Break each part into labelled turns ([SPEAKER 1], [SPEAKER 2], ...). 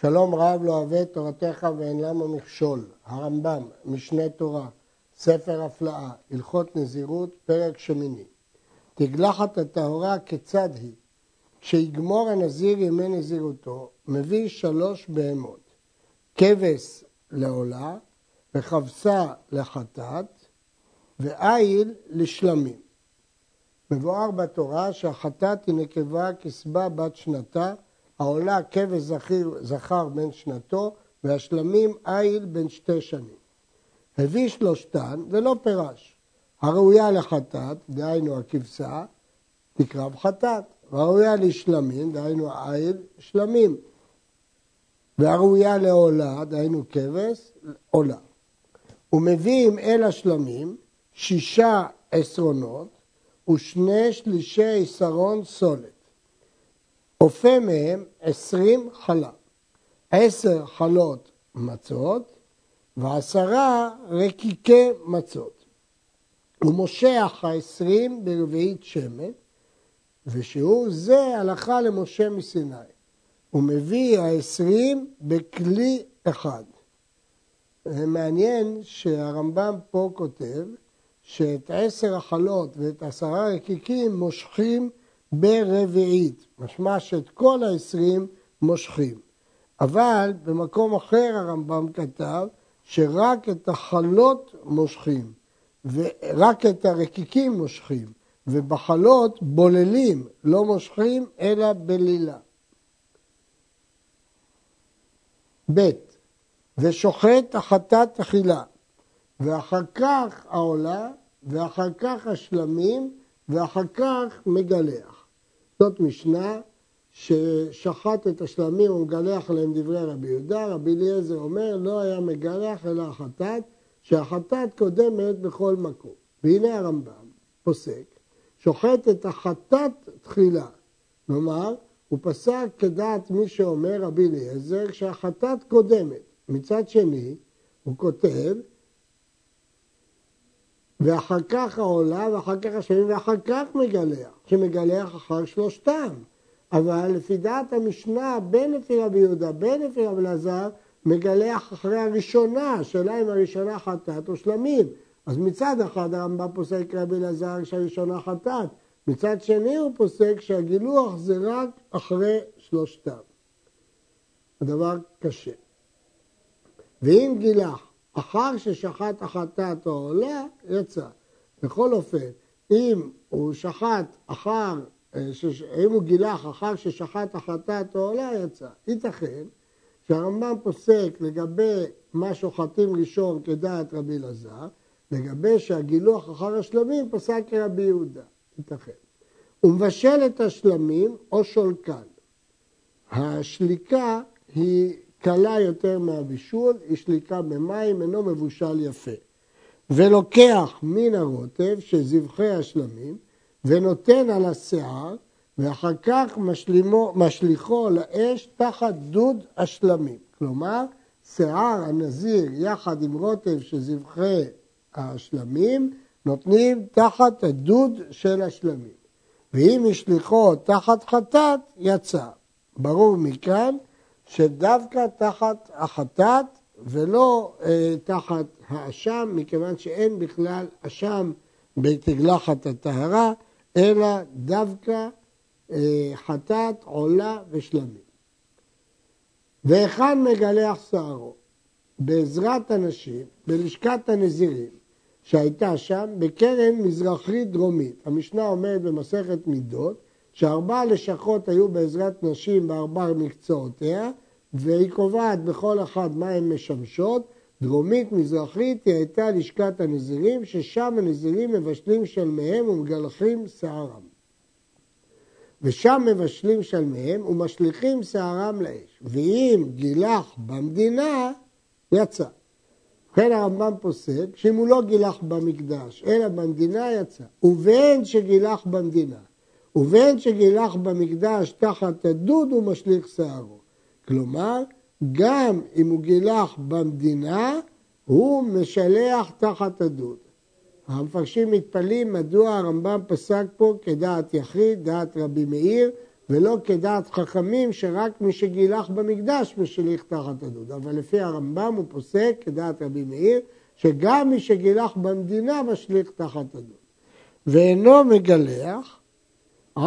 [SPEAKER 1] שלום רב לא אוהב את תורתך ואין למה מכשול. הרמב"ם, משנה תורה, ספר הפלאה, הלכות נזירות, פרק שמיני. תגלחת הטהורה כיצד היא? כשיגמור הנזיר ימי נזירותו, מביא שלוש בהמות. כבש לעולה, וכבשה לחטאת, ואיל לשלמים. מבואר בתורה שהחטאת היא נקבה כסבה בת שנתה, העולה כבש זכיר, זכר בן שנתו, והשלמים איל בן שתי שנים. הביא שלושתן ולא פירש. הראויה לחטאת, דהיינו הכבשה, תקרב חטאת, והראויה לשלמים, דהיינו איל, שלמים. והראויה לעולה, דהיינו כבש, עולה. ומביא עם אל השלמים שישה עשרונות ושני שלישי עשרון סולת. אופה מהם עשרים חלה, עשר חלות מצות ועשרה רקיקי מצות. הוא מושך העשרים ברביעית שמן, ושיעור זה הלכה למשה מסיני. הוא מביא העשרים בכלי אחד. מעניין שהרמב"ם פה כותב שאת עשר החלות ואת עשרה רקיקים מושכים ברביעית, משמע שאת כל העשרים מושכים. אבל במקום אחר הרמב"ם כתב שרק את החלות מושכים, ורק את הרקיקים מושכים, ובחלות בוללים, לא מושכים אלא בלילה. ב. ושוחט החטאת אכילה, ואחר כך העולה, ואחר כך השלמים, ואחר כך מגלח. זאת משנה ששחט את השלמים ומגלח עליהם דברי רבי יהודה, רבי אליעזר אומר לא היה מגלח אלא החטאת, שהחטאת קודמת בכל מקום. והנה הרמב"ם פוסק, שוחט את החטאת תחילה. כלומר, הוא פסק כדעת מי שאומר רבי אליעזר שהחטאת קודמת. מצד שני, הוא כותב ואחר כך העולה, ואחר כך השלמים, ואחר כך מגלח, שמגלח אחר שלושתם. אבל לפי דעת המשנה, בין לפי רבי יהודה, בין לפי רבי אלעזר, מגלח אחרי הראשונה, השאלה אם הראשונה חטאת או שלמים. אז מצד אחד הרמב"ם פוסק רבי אלעזר שהראשונה חטאת, מצד שני הוא פוסק שהגילוח זה רק אחרי שלושתם. הדבר קשה. ואם גילח אחר ששחט החטאת או עולה, יצא. בכל אופן, אם הוא שחט אחר, אה, אם הוא גילח אחר ששחט החטאת או עולה, יצא. ייתכן שהרמב"ם פוסק לגבי מה שוחטים ראשון כדעת רבי אלעזר, לגבי שהגילוח אחר השלמים פסק כרבי יהודה. ייתכן. הוא מבשל את השלמים או שולקן. השליקה היא קלה יותר מהבישול, היא שליקה במים, אינו מבושל יפה. ולוקח מן הרוטב שזבחי השלמים, ונותן על השיער, ואחר כך משלימו, משליכו לאש תחת דוד השלמים. כלומר, שיער הנזיר יחד עם רוטב של זבחי השלמים, נותנים תחת הדוד של השלמים. ואם השליכו תחת חטאת, יצא. ברור מכאן שדווקא תחת החטאת ולא אה, תחת האשם, מכיוון שאין בכלל אשם בתגלחת הטהרה, אלא דווקא אה, חטאת, עולה ושלמים. והיכן מגלח שערו? בעזרת הנשים, בלשכת הנזירים, שהייתה שם, בקרן מזרחית דרומית. המשנה אומרת במסכת מידות, שארבע לשכות היו בעזרת נשים בארבע מקצועותיה, והיא קובעת בכל אחד מה הן משמשות. דרומית מזרחית היא הייתה לשכת הנזירים, ששם הנזירים מבשלים שלמיהם ומגלחים שערם. ושם מבשלים שלמיהם ומשליכים שערם לאש. ואם גילח במדינה, יצא. ובכן הרמב"ם פוסק שאם הוא לא גילח במקדש, אלא במדינה, יצא. ובין שגילח במדינה ובין שגילח במקדש תחת הדוד הוא משליך שערו. כלומר, גם אם הוא גילח במדינה, הוא משלח תחת הדוד. המפרשים מתפלאים מדוע הרמב"ם פסק פה כדעת יחיד, דעת רבי מאיר, ולא כדעת חכמים שרק מי שגילח במקדש משליך תחת הדוד. אבל לפי הרמב"ם הוא פוסק, כדעת רבי מאיר, שגם מי שגילח במדינה משליך תחת הדוד. ואינו מגלח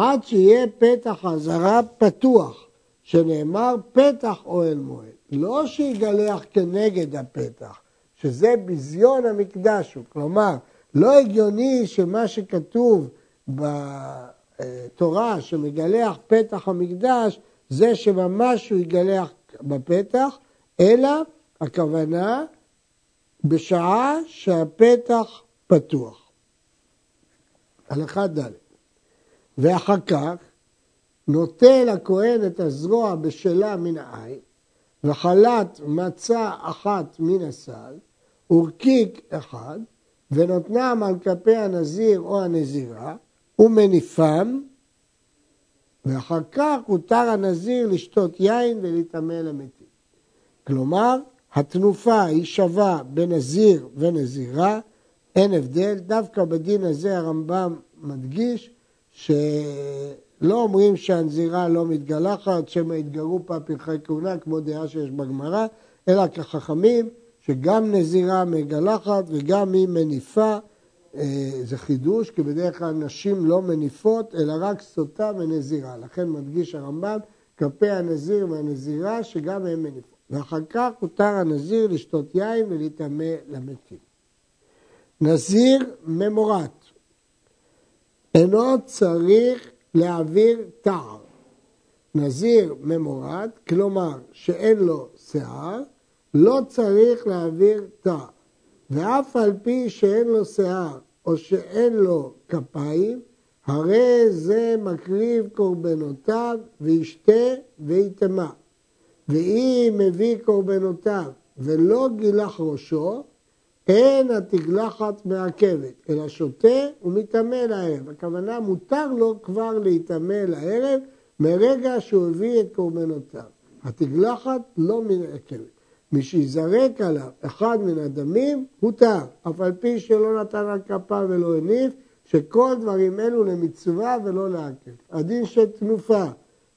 [SPEAKER 1] עד שיהיה פתח הזרה פתוח, שנאמר פתח אוהל מועד. לא שיגלח כנגד הפתח, שזה ביזיון המקדש הוא. כלומר, לא הגיוני שמה שכתוב בתורה שמגלח פתח המקדש, זה שממש הוא יגלח בפתח, אלא הכוונה בשעה שהפתח פתוח. הלכה ד' ואחר כך נוטל הכהן את הזרוע בשלה מן העין וחלת מצה אחת מן הסל ורקיק אחד ונותנם על כפי הנזיר או הנזירה ומניפם ואחר כך הותר הנזיר לשתות יין ולהיטמא למתים. כלומר, התנופה היא שווה בנזיר ונזירה, אין הבדל. דווקא בדין הזה הרמב"ם מדגיש שלא אומרים שהנזירה לא מתגלחת, שמא יתגרו פעם פרחי כהונה, כמו דעה שיש בגמרא, אלא כחכמים שגם נזירה מגלחת וגם היא מניפה. אה, זה חידוש, כי בדרך כלל נשים לא מניפות, אלא רק סוטה ונזירה. לכן מדגיש הרמב"ם כלפי הנזיר והנזירה, שגם הם מניפות. ואחר כך הותר הנזיר לשתות יין ולהיטמא למתים. נזיר ממורת אינו צריך להעביר תער. נזיר ממורד, כלומר שאין לו שיער, לא צריך להעביר תער. ואף על פי שאין לו שיער או שאין לו כפיים, הרי זה מקריב קורבנותיו וישתה ויטמע. ואם מביא קורבנותיו ולא גילח ראשו, אין התגלחת מעכבת, אלא שותה ומטמא לערב. הכוונה, מותר לו כבר להיטמא לערב מרגע שהוא הביא את קורבנותיו. התגלחת לא מעכבת. מי שיזרק עליו אחד מן הדמים, הותר, אף על פי שלא נתן על כפה ולא הניף, שכל דברים אלו למצווה ולא לעכב. הדין של תנופה,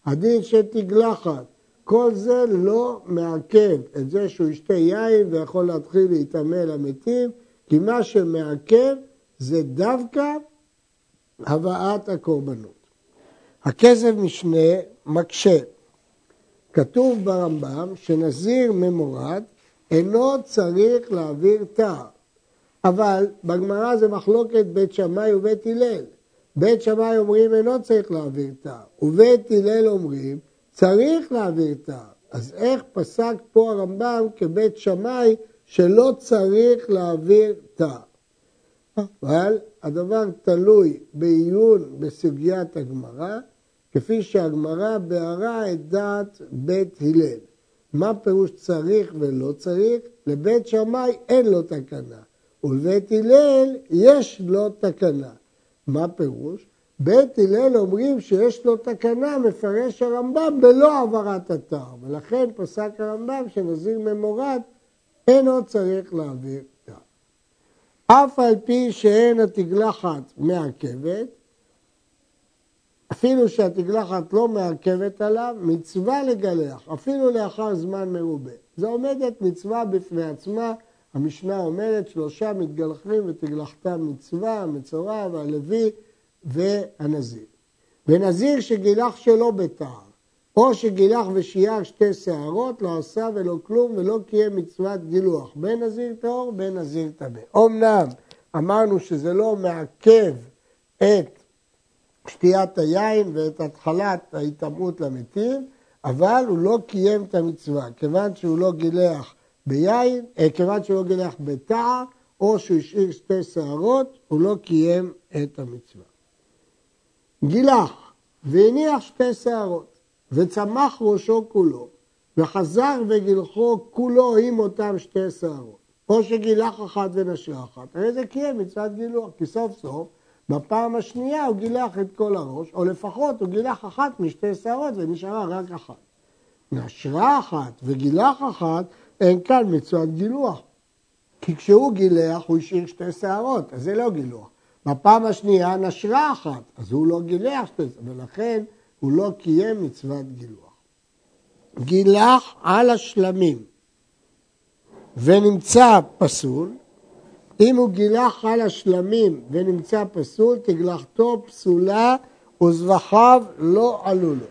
[SPEAKER 1] הדין של תגלחת, כל זה לא מעכב את זה שהוא ישתה יין ויכול להתחיל להיטמא למתים, כי מה שמעכב זה דווקא הבאת הקורבנות. הכסף משנה מקשה. כתוב ברמב"ם שנזיר ממורד אינו צריך להעביר תא, אבל בגמרא זה מחלוקת בית שמאי ובית הלל. בית שמאי אומרים אינו צריך להעביר תא, ובית הלל אומרים צריך להעביר תא. אז איך פסק פה הרמב"ם כבית שמאי שלא צריך להעביר תא? אבל הדבר תלוי בעיון בסוגיית הגמרא, כפי שהגמרא בהרה את דעת בית הלל. מה פירוש צריך ולא צריך? לבית שמאי אין לו תקנה, ולבית הלל יש לו תקנה. מה פירוש? בית הלל אומרים שיש לו תקנה, מפרש הרמב"ם בלא העברת אתר, ולכן פסק הרמב"ם שנזיר ממורד אינו צריך להעביר תר. אף על פי שאין התגלחת מעכבת, אפילו שהתגלחת לא מעכבת עליו, מצווה לגלח, אפילו לאחר זמן מרובה. זו עומדת מצווה בפני עצמה, המשנה אומרת שלושה מתגלחים ותגלחתם מצווה, המצורע והלוי והנזיר. ונזיר שגילח שלא בטעם, או שגילח ושיער שתי שערות, לא עשה ולא כלום ולא קיים מצוות גילוח, בין נזיר טהור בין נזיר טמא. אמנם אמרנו שזה לא מעכב את שתיית היין ואת התחלת ההיטמעות למתים, אבל הוא לא קיים את המצווה, כיוון שהוא לא גילח ביין, אה, כיוון שהוא לא גילח בתער, או שהוא השאיר שתי שערות, הוא לא קיים את המצווה. גילח והניח שתי שערות וצמח ראשו כולו וחזר וגילחו כולו עם אותם שתי שערות או שגילח אחת ונשרה אחת, הרי זה קיים מצוות גילוח, כי סוף סוף בפעם השנייה הוא גילח את כל הראש, או לפחות הוא גילח אחת משתי שערות ונשארה רק אחת. נשרה אחת וגילח אחת, אין כאן מצוות גילוח. כי כשהוא גילח הוא השאיר שתי שערות, אז זה לא גילוח. בפעם השנייה נשרה אחת, אז הוא לא גילח שתי ולכן הוא לא קיים מצוות גילוח. גילח על השלמים ונמצא פסול, אם הוא גילח על השלמים ונמצא פסול, תגלחתו פסולה וזבחיו לא עלו לו.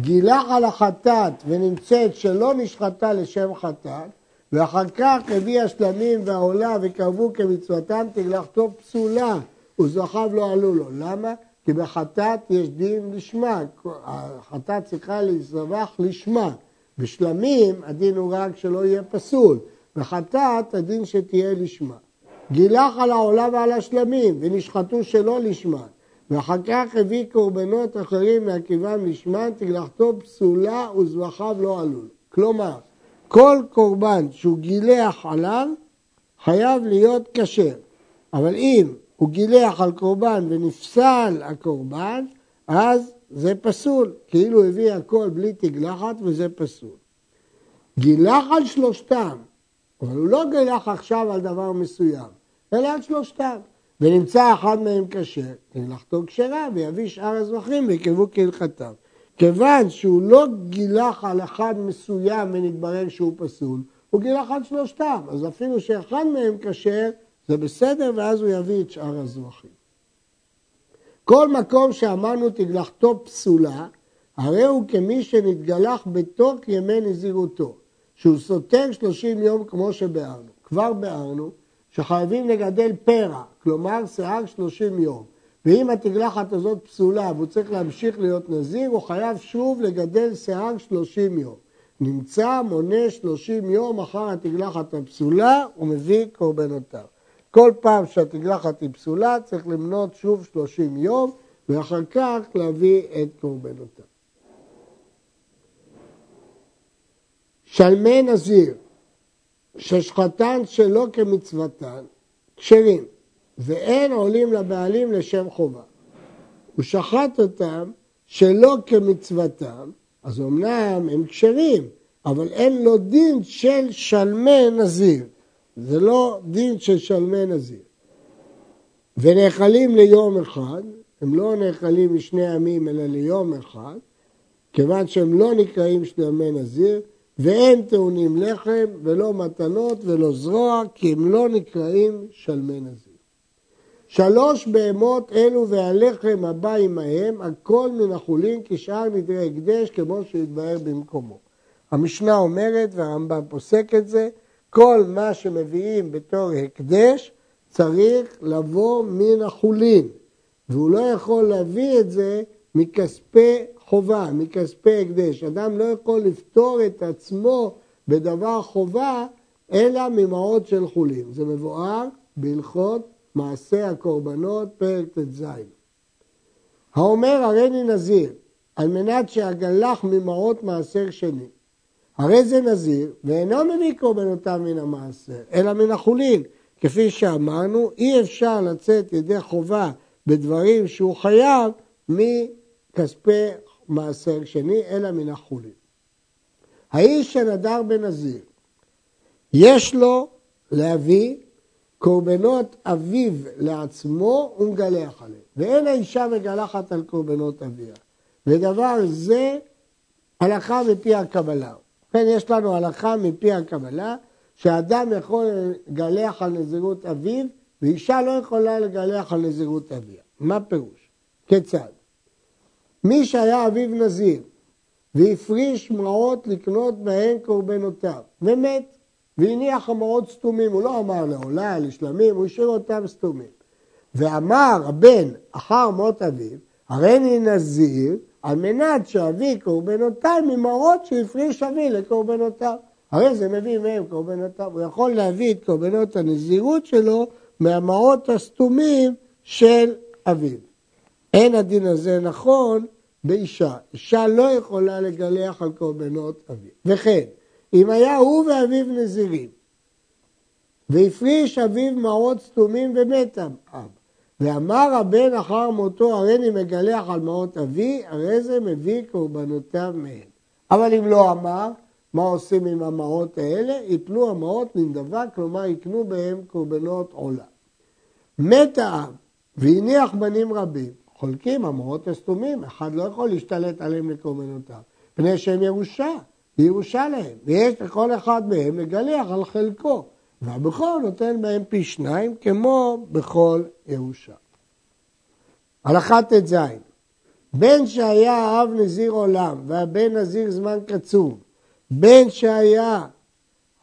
[SPEAKER 1] גילח על החטאת ונמצאת שלא נשחטה לשם חטאת, ואחר כך הביא השלמים והעולה וקרבו כמצוותם, תגלחתו פסולה וזבחיו לא עלו לו. למה? כי בחטאת יש דין לשמה, החטאת צריכה להזבח לשמה. בשלמים הדין הוא רק שלא יהיה פסול, בחטאת הדין שתהיה לשמה. גילח על העולה ועל השלמים ונשחטו שלא לשמה, ואחר כך הביא קורבנות אחרים מהקיבם לשמן, תגלחתו פסולה וזבחיו לא עלול. כלומר, כל קורבן שהוא גילח עליו חייב להיות כשר, אבל אם הוא גילח על קורבן ונפסל הקורבן, אז זה פסול, כאילו הביא הכל בלי תגלחת וזה פסול. גילח על שלושתם, אבל הוא לא גילח עכשיו על דבר מסוים, אלא על שלושתם. ונמצא אחד מהם כשר, תגלחתו כשרה ויביא שאר הזבחים ויקרבו כהלכתם. כיוון שהוא לא גילח על אחד מסוים ונתברר שהוא פסול, הוא גילח על שלושתם, אז אפילו שאחד מהם כשר, זה בסדר, ואז הוא יביא את שאר הזבחים. כל מקום שאמרנו תגלחתו פסולה, הרי הוא כמי שנתגלח בתוך ימי נזירותו, שהוא סותר 30 יום כמו שביארנו. כבר ביארנו שחייבים לגדל פרע, כלומר שיער 30 יום. ואם התגלחת הזאת פסולה והוא צריך להמשיך להיות נזיר, הוא חייב שוב לגדל שיער 30 יום. נמצא, מונה 30 יום אחר התגלחת הפסולה ומביא קורבנותיו. כל פעם שהתגלחת היא פסולה צריך למנות שוב 30 יום ואחר כך להביא את קורבנותיו. שלמי נזיר ששחטן שלא כמצוותן כשרים ואין עולים לבעלים לשם חובה. הוא שחט אותם שלא כמצוותם, אז אמנם הם כשרים, אבל אין לו דין של שלמי נזיר. זה לא דין של שלמי נזיר. ונאכלים ליום אחד, הם לא נאכלים לשני ימים אלא ליום אחד, כיוון שהם לא נקראים שלמי נזיר, ואין טעונים לחם ולא מתנות ולא זרוע, כי הם לא נקראים שלמי נזיר. שלוש בהמות אלו והלחם הבא עמהם, הכל מן החולין כשאר נדרי הקדש כמו שהתבהר במקומו. המשנה אומרת, והרמב"ם פוסק את זה, כל מה שמביאים בתור הקדש צריך לבוא מן החולין, והוא לא יכול להביא את זה מכספי חובה, מכספי הקדש. אדם לא יכול לפתור את עצמו בדבר חובה, אלא ממעות של חולין. זה מבואר בהלכות מעשה הקורבנות, פרק ט"ז. האומר הריני נזיר, על מנת שאגלח ממעות מעשר שני. הרי זה נזיר, ואינו מביא קורבנותיו מן המעשר, אלא מן החולין. כפי שאמרנו, אי אפשר לצאת ידי חובה בדברים שהוא חייב מכספי מעשר שני, אלא מן החולין. האיש שנדר בנזיר, יש לו להביא קורבנות אביו לעצמו ומגלח עליהם. ואין האישה מגלחת על קורבנות אביה. ודבר זה הלכה מפי הקבלה. ובכן יש לנו הלכה מפי הקבלה שאדם יכול לגלח על נזירות אביו ואישה לא יכולה לגלח על נזירות אביה. מה פירוש? כיצד? מי שהיה אביו נזיר והפריש מעות לקנות בהן קורבנותיו ומת והניח המעות סתומים, הוא לא אמר לעולה, לשלמים, הוא השאיר אותם סתומים. ואמר הבן אחר מות אביו, הריני נזיר על מנת שאביא קורבנותיי ממעות שהפריש אבי לקורבנותיו. הרי זה מביא מהם קורבנותיו. הוא יכול להביא את קורבנות הנזירות שלו מהמעות הסתומים של אביו. אין הדין הזה נכון באישה. אישה לא יכולה לגלח על קורבנות אביו. וכן, אם היה הוא ואביו נזירים, והפריש אביו מעות סתומים ומת אב, ואמר הבן אחר מותו, הריני מגלח על מעות אבי, הרי זה מביא קורבנותיו מהם. אבל אם לא אמר, מה עושים עם המעות האלה? יפלו המעות ננדבה, כלומר יקנו בהם קורבנות עולה. מת האב והניח בנים רבים, חולקים המורות הסתומים, אחד לא יכול להשתלט עליהם לקורבנותיו, פני שהם ירושה, היא ירושה להם, ויש לכל אחד מהם לגלח על חלקו, והבכור נותן בהם פי שניים כמו בכל ירושה. הלכה ט"ז בן שהיה האב נזיר עולם והבן נזיר זמן קצוב, בן שהיה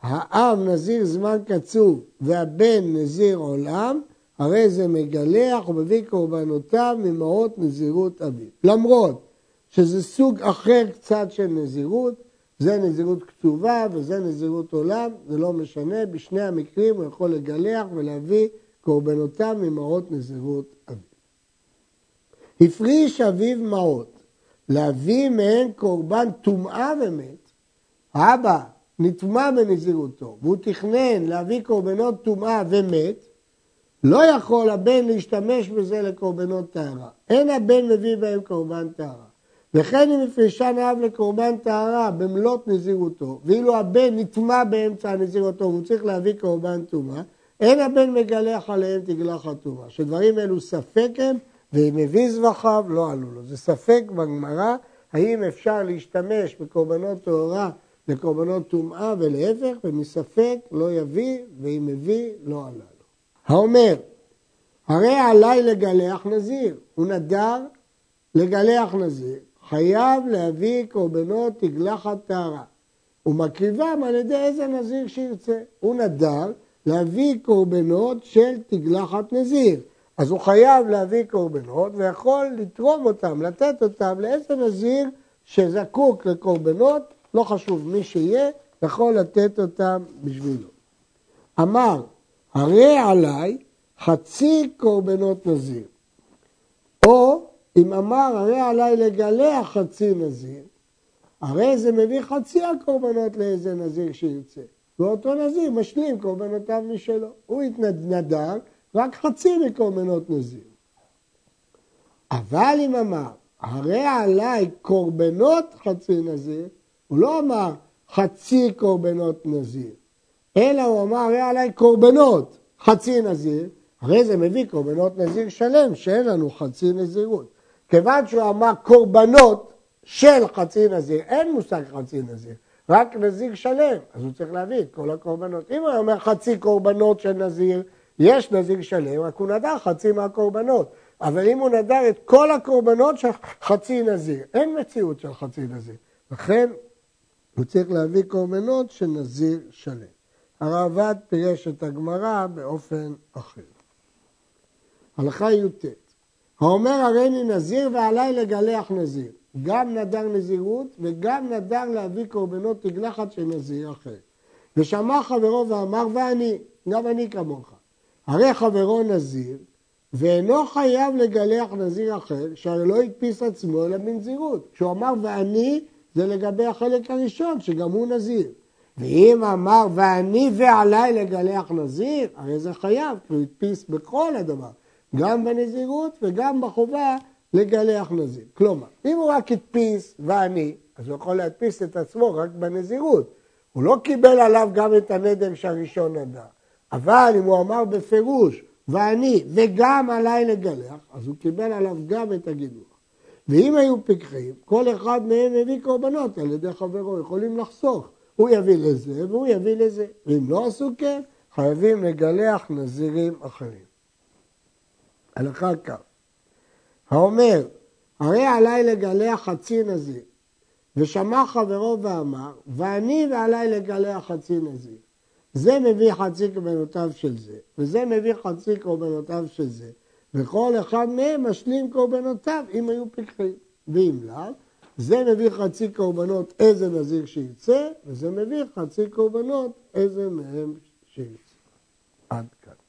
[SPEAKER 1] האב נזיר זמן קצוב והבן נזיר עולם, הרי זה מגלח ומביא קורבנותיו ממעות נזירות אביו. למרות שזה סוג אחר קצת של נזירות, זה נזירות קצובה וזה נזירות עולם, זה לא משנה, בשני המקרים הוא יכול לגלח ולהביא קורבנותיו ממעות נזירות אביו. הפריש אביו מעות, להביא מהן קורבן טומאה ומת, האבא נטמע בנזירותו והוא תכנן להביא קורבנות טומאה ומת, לא יכול הבן להשתמש בזה לקורבנות טהרה. אין הבן מביא בהם קורבן טהרה. וכן אם הפרישן האב לקורבן טהרה במלאת נזירותו, ואילו הבן נטמע באמצע נזירותו והוא צריך להביא קורבן טומאה, אין הבן מגלח עליהם תגלח הטומאה. שדברים אלו ספק הם, ואם הביא זבחיו לא עלו לו. זה ספק בגמרא, האם אפשר להשתמש בקורבנות טהרה לקורבנות טומאה ולהפך, ומספק לא יביא, ואם מביא לא עלה לו. האומר, הרי עליי לגלח נזיר, הוא נדר לגלח נזיר, חייב להביא קורבנות תגלחת טהרה. ומקריבם על ידי איזה נזיר שירצה. הוא נדר להביא קורבנות של תגלחת נזיר. אז הוא חייב להביא קורבנות ויכול לתרום אותם, לתת אותם לאיזה נזיר שזקוק לקורבנות, לא חשוב מי שיהיה, יכול לתת אותם בשבילו. אמר, הרי עליי חצי קורבנות נזיר. או אם אמר, הרי עליי לגלח חצי נזיר, הרי זה מביא חצי הקורבנות לאיזה נזיר שירצה. ואותו נזיר משלים קורבנותיו משלו. הוא התנדר רק חצי מקורבנות נזיר. אבל אם אמר, הרי עליי קורבנות חצי נזיר, הוא לא אמר חצי קורבנות נזיר, אלא הוא אמר, הרי עליי קורבנות חצי נזיר, הרי זה מביא קורבנות נזיר שלם, שאין לנו חצי נזירות. כיוון שהוא אמר קורבנות של חצי נזיר, אין מושג חצי נזיר, רק נזיר שלם, אז הוא צריך להביא את כל הקורבנות. אם הוא אומר חצי קורבנות של נזיר, יש נזיר שלם, רק הוא נדר חצי מהקורבנות. אבל אם הוא נדר את כל הקורבנות של חצי נזיר, אין מציאות של חצי נזיר. לכן הוא צריך להביא קורבנות של נזיר שלם. הרעב"ד פירש את הגמרא באופן אחר. הלכה י"ט האומר הריני נזיר ועליי לגלח נזיר. גם נדר נזירות וגם נדר להביא קורבנות תגלחת של נזיר אחר. ושמע חברו ואמר ואני, גם אני כמוך. הרי חברו נזיר ואינו חייב לגלח נזיר אחר שהרי לא הדפיס עצמו אלא בנזירות. כשהוא אמר ואני זה לגבי החלק הראשון שגם הוא נזיר. ואם אמר ואני ועליי לגלח נזיר, הרי זה חייב, כי הוא הדפיס בכל הדבר. גם בנזירות וגם בחובה לגלח נזיר. כלומר, אם הוא רק הדפיס ואני, אז הוא יכול להדפיס את עצמו רק בנזירות. הוא לא קיבל עליו גם את הנדר שהראשון נדע. אבל אם הוא אמר בפירוש, ואני וגם עליי לגלח, אז הוא קיבל עליו גם את הגידול. ואם היו פיקחים, כל אחד מהם הביא קורבנות על ידי חברו, יכולים לחסוך. הוא יביא לזה והוא יביא לזה. ואם לא עשו כן, חייבים לגלח נזירים אחרים. הלכה כ. האומר, הרי עליי לגלח חצי נזיר, ושמע חברו ואמר, ואני ועליי לגלח חצי נזיר. זה מביא חצי קורבנותיו של זה, וזה מביא חצי קורבנותיו של זה, וכל אחד מהם משלים קורבנותיו אם היו פיקחים. ואם לאו, זה מביא חצי קורבנות איזה נזיר שירצה, וזה מביא חצי קורבנות איזה מהם שירצה. עד כאן.